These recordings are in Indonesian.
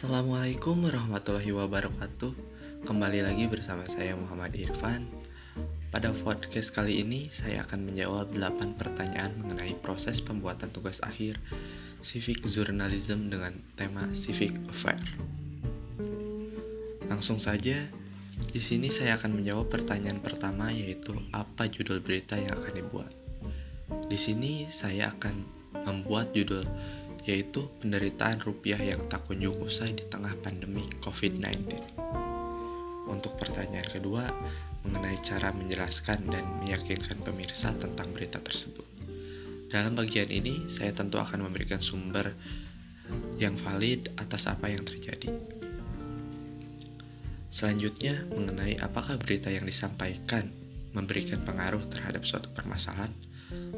Assalamualaikum warahmatullahi wabarakatuh. Kembali lagi bersama saya Muhammad Irfan. Pada podcast kali ini saya akan menjawab 8 pertanyaan mengenai proses pembuatan tugas akhir Civic Journalism dengan tema Civic Affair. Langsung saja, di sini saya akan menjawab pertanyaan pertama yaitu apa judul berita yang akan dibuat. Di sini saya akan membuat judul yaitu penderitaan rupiah yang tak kunjung usai di tengah pandemi COVID-19. Untuk pertanyaan kedua, mengenai cara menjelaskan dan meyakinkan pemirsa tentang berita tersebut. Dalam bagian ini, saya tentu akan memberikan sumber yang valid atas apa yang terjadi. Selanjutnya, mengenai apakah berita yang disampaikan memberikan pengaruh terhadap suatu permasalahan,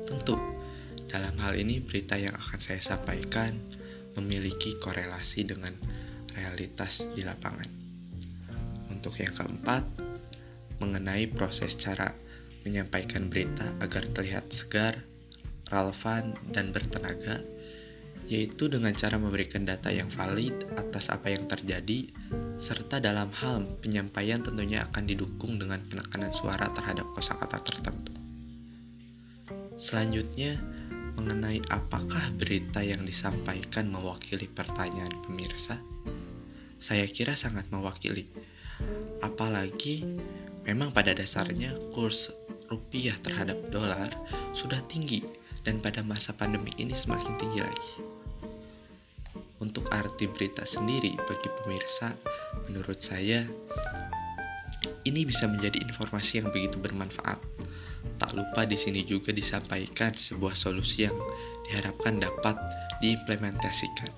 tentu dalam hal ini, berita yang akan saya sampaikan memiliki korelasi dengan realitas di lapangan. Untuk yang keempat, mengenai proses cara menyampaikan berita agar terlihat segar, relevan, dan bertenaga, yaitu dengan cara memberikan data yang valid atas apa yang terjadi, serta dalam hal penyampaian tentunya akan didukung dengan penekanan suara terhadap kosakata tertentu. Selanjutnya, mengenai apakah berita yang disampaikan mewakili pertanyaan pemirsa? Saya kira sangat mewakili. Apalagi memang pada dasarnya kurs rupiah terhadap dolar sudah tinggi dan pada masa pandemi ini semakin tinggi lagi. Untuk arti berita sendiri bagi pemirsa, menurut saya ini bisa menjadi informasi yang begitu bermanfaat Tak lupa di sini juga disampaikan sebuah solusi yang diharapkan dapat diimplementasikan.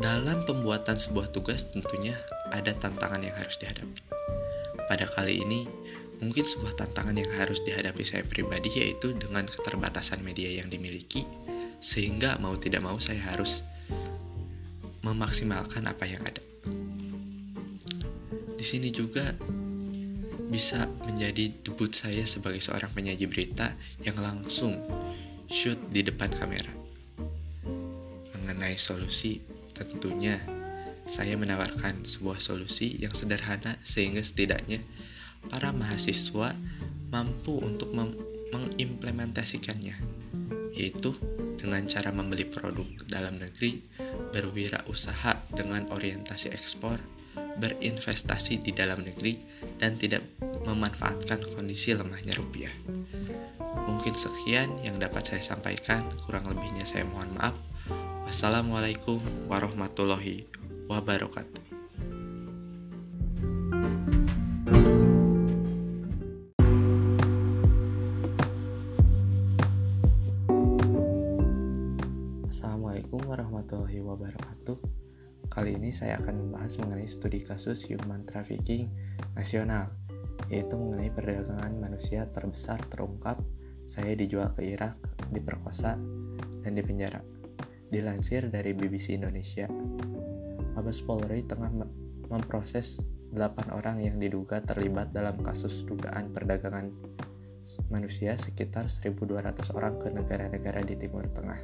Dalam pembuatan sebuah tugas tentunya ada tantangan yang harus dihadapi. Pada kali ini, mungkin sebuah tantangan yang harus dihadapi saya pribadi yaitu dengan keterbatasan media yang dimiliki, sehingga mau tidak mau saya harus memaksimalkan apa yang ada. Di sini juga bisa menjadi debut saya sebagai seorang penyaji berita yang langsung shoot di depan kamera. Mengenai solusi, tentunya saya menawarkan sebuah solusi yang sederhana sehingga setidaknya para mahasiswa mampu untuk mengimplementasikannya, yaitu dengan cara membeli produk dalam negeri, berwirausaha dengan orientasi ekspor, berinvestasi di dalam negeri dan tidak memanfaatkan kondisi lemahnya rupiah. Mungkin sekian yang dapat saya sampaikan, kurang lebihnya saya mohon maaf. Wassalamualaikum warahmatullahi wabarakatuh. Assalamualaikum warahmatullahi wabarakatuh. Kali ini saya akan membahas mengenai studi kasus human trafficking nasional, yaitu mengenai perdagangan manusia terbesar terungkap saya dijual ke Irak, diperkosa, dan dipenjara. Dilansir dari BBC Indonesia, Mabes Polri tengah memproses 8 orang yang diduga terlibat dalam kasus dugaan perdagangan manusia sekitar 1.200 orang ke negara-negara di Timur Tengah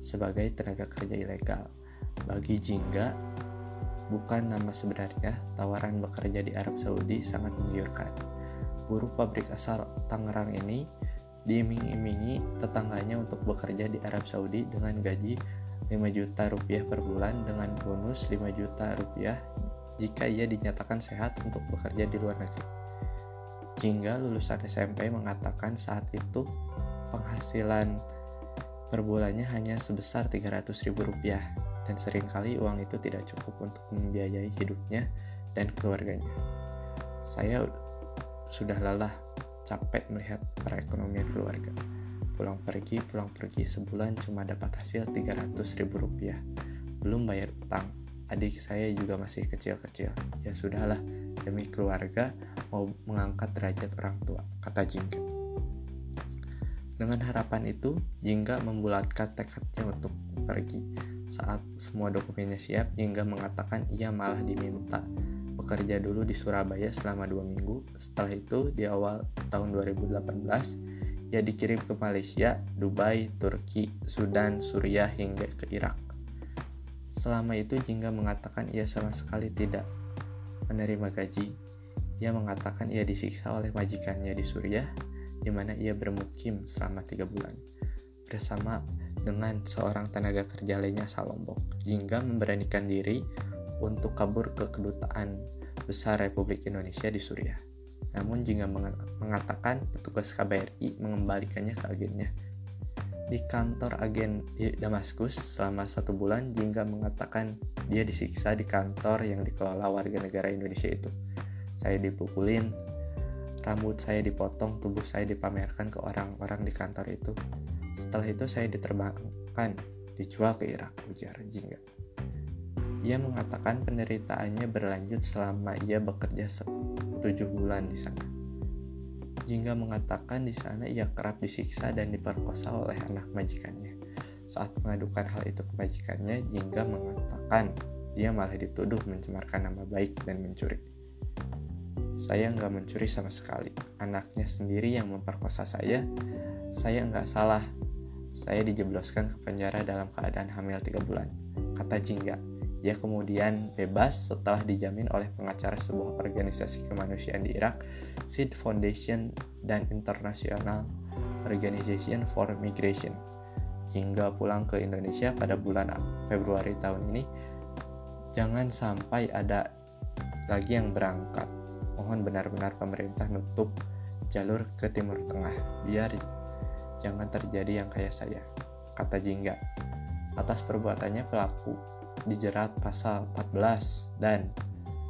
sebagai tenaga kerja ilegal. Bagi Jingga, bukan nama sebenarnya, tawaran bekerja di Arab Saudi sangat menggiurkan. Buruh pabrik asal Tangerang ini diiming-imingi tetangganya untuk bekerja di Arab Saudi dengan gaji 5 juta rupiah per bulan dengan bonus 5 juta rupiah jika ia dinyatakan sehat untuk bekerja di luar negeri. Jingga lulusan SMP mengatakan saat itu penghasilan per bulannya hanya sebesar 300 ribu rupiah dan sering kali uang itu tidak cukup untuk membiayai hidupnya dan keluarganya. Saya sudah lelah capek melihat perekonomian keluarga. Pulang pergi, pulang pergi sebulan cuma dapat hasil 300 ribu rupiah. Belum bayar utang. Adik saya juga masih kecil-kecil. Ya sudahlah, demi keluarga mau mengangkat derajat orang tua, kata Jingga. Dengan harapan itu, Jingga membulatkan tekadnya untuk pergi saat semua dokumennya siap, hingga mengatakan ia malah diminta bekerja dulu di Surabaya selama dua minggu. Setelah itu, di awal tahun 2018, ia dikirim ke Malaysia, Dubai, Turki, Sudan, Suriah, hingga ke Irak. Selama itu Jingga mengatakan ia sama sekali tidak menerima gaji. Ia mengatakan ia disiksa oleh majikannya di Suriah, di mana ia bermukim selama tiga bulan. Bersama dengan seorang tenaga kerja lainnya asal Lombok, Jingga memberanikan diri untuk kabur ke kedutaan besar Republik Indonesia di Suriah. Namun Jingga mengatakan petugas KBRI mengembalikannya ke agennya di kantor agen di Damaskus selama satu bulan, Jingga mengatakan dia disiksa di kantor yang dikelola warga negara Indonesia itu. Saya dipukulin, rambut saya dipotong, tubuh saya dipamerkan ke orang-orang di kantor itu. Setelah itu saya diterbangkan, dijual ke Irak, ujar Jingga. Ia mengatakan penderitaannya berlanjut selama ia bekerja tujuh bulan di sana. Jingga mengatakan di sana ia kerap disiksa dan diperkosa oleh anak majikannya. Saat mengadukan hal itu ke majikannya, Jingga mengatakan dia malah dituduh mencemarkan nama baik dan mencuri. Saya nggak mencuri sama sekali. Anaknya sendiri yang memperkosa saya. Saya nggak salah. Saya dijebloskan ke penjara dalam keadaan hamil tiga bulan. Kata Jingga. Ia kemudian bebas setelah dijamin oleh pengacara sebuah organisasi kemanusiaan di Irak, Seed Foundation dan International Organization for Migration. Hingga pulang ke Indonesia pada bulan Februari tahun ini, jangan sampai ada lagi yang berangkat. Mohon benar-benar pemerintah nutup jalur ke Timur Tengah, biar jangan terjadi yang kayak saya, kata Jingga. Atas perbuatannya pelaku dijerat pasal 14 dan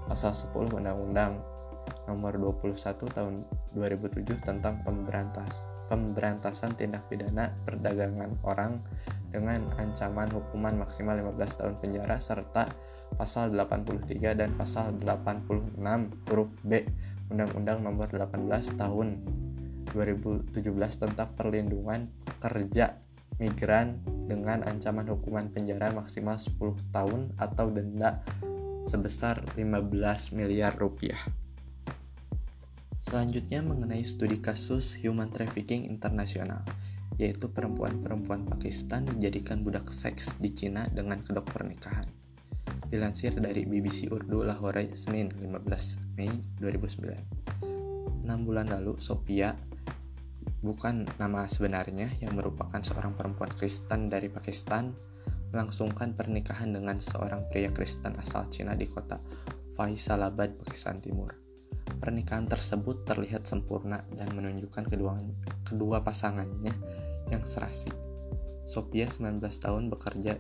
pasal 10 Undang-Undang nomor 21 tahun 2007 tentang pemberantas pemberantasan tindak pidana perdagangan orang dengan ancaman hukuman maksimal 15 tahun penjara serta pasal 83 dan pasal 86 huruf B Undang-Undang nomor 18 tahun 2017 tentang perlindungan pekerja migran dengan ancaman hukuman penjara maksimal 10 tahun atau denda sebesar 15 miliar rupiah. Selanjutnya mengenai studi kasus human trafficking internasional, yaitu perempuan-perempuan Pakistan dijadikan budak seks di Cina dengan kedok pernikahan. Dilansir dari BBC Urdu Lahore Senin 15 Mei 2009. 6 bulan lalu, Sophia bukan nama sebenarnya yang merupakan seorang perempuan Kristen dari Pakistan melangsungkan pernikahan dengan seorang pria Kristen asal Cina di kota Faisalabad, Pakistan Timur. Pernikahan tersebut terlihat sempurna dan menunjukkan kedua, kedua pasangannya yang serasi. Sophia 19 tahun bekerja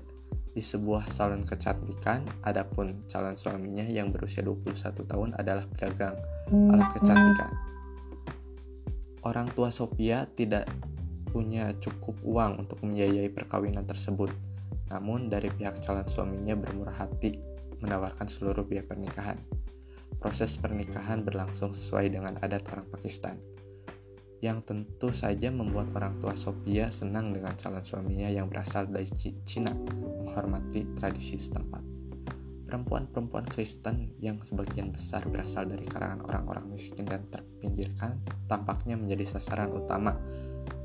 di sebuah salon kecantikan, adapun calon suaminya yang berusia 21 tahun adalah pedagang alat kecantikan orang tua Sophia tidak punya cukup uang untuk membiayai perkawinan tersebut. Namun dari pihak calon suaminya bermurah hati menawarkan seluruh biaya pernikahan. Proses pernikahan berlangsung sesuai dengan adat orang Pakistan, yang tentu saja membuat orang tua Sophia senang dengan calon suaminya yang berasal dari Cina, menghormati tradisi setempat. Perempuan-perempuan Kristen yang sebagian besar berasal dari kalangan orang-orang miskin dan terpinggirkan tampaknya menjadi sasaran utama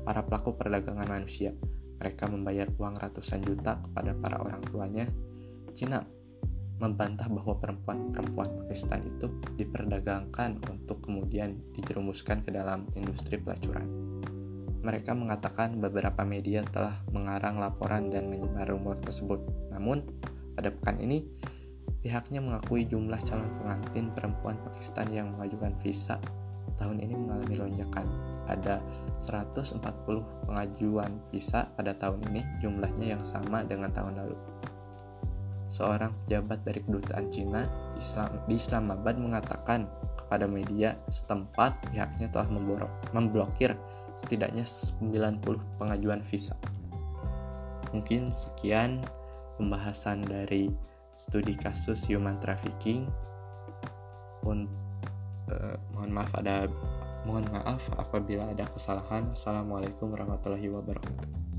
para pelaku perdagangan manusia. Mereka membayar uang ratusan juta kepada para orang tuanya. Cina membantah bahwa perempuan-perempuan Pakistan itu diperdagangkan untuk kemudian dijerumuskan ke dalam industri pelacuran. Mereka mengatakan beberapa media telah mengarang laporan dan menyebar rumor tersebut. Namun, pada pekan ini, Pihaknya mengakui jumlah calon pengantin perempuan Pakistan yang mengajukan visa tahun ini mengalami lonjakan. Ada 140 pengajuan visa pada tahun ini, jumlahnya yang sama dengan tahun lalu. Seorang pejabat dari kedutaan Cina Islam, di Islamabad mengatakan kepada media setempat pihaknya telah memblokir setidaknya 90 pengajuan visa. Mungkin sekian pembahasan dari studi kasus human trafficking. Un, uh, mohon maaf ada mohon maaf apabila ada kesalahan. Assalamualaikum warahmatullahi wabarakatuh.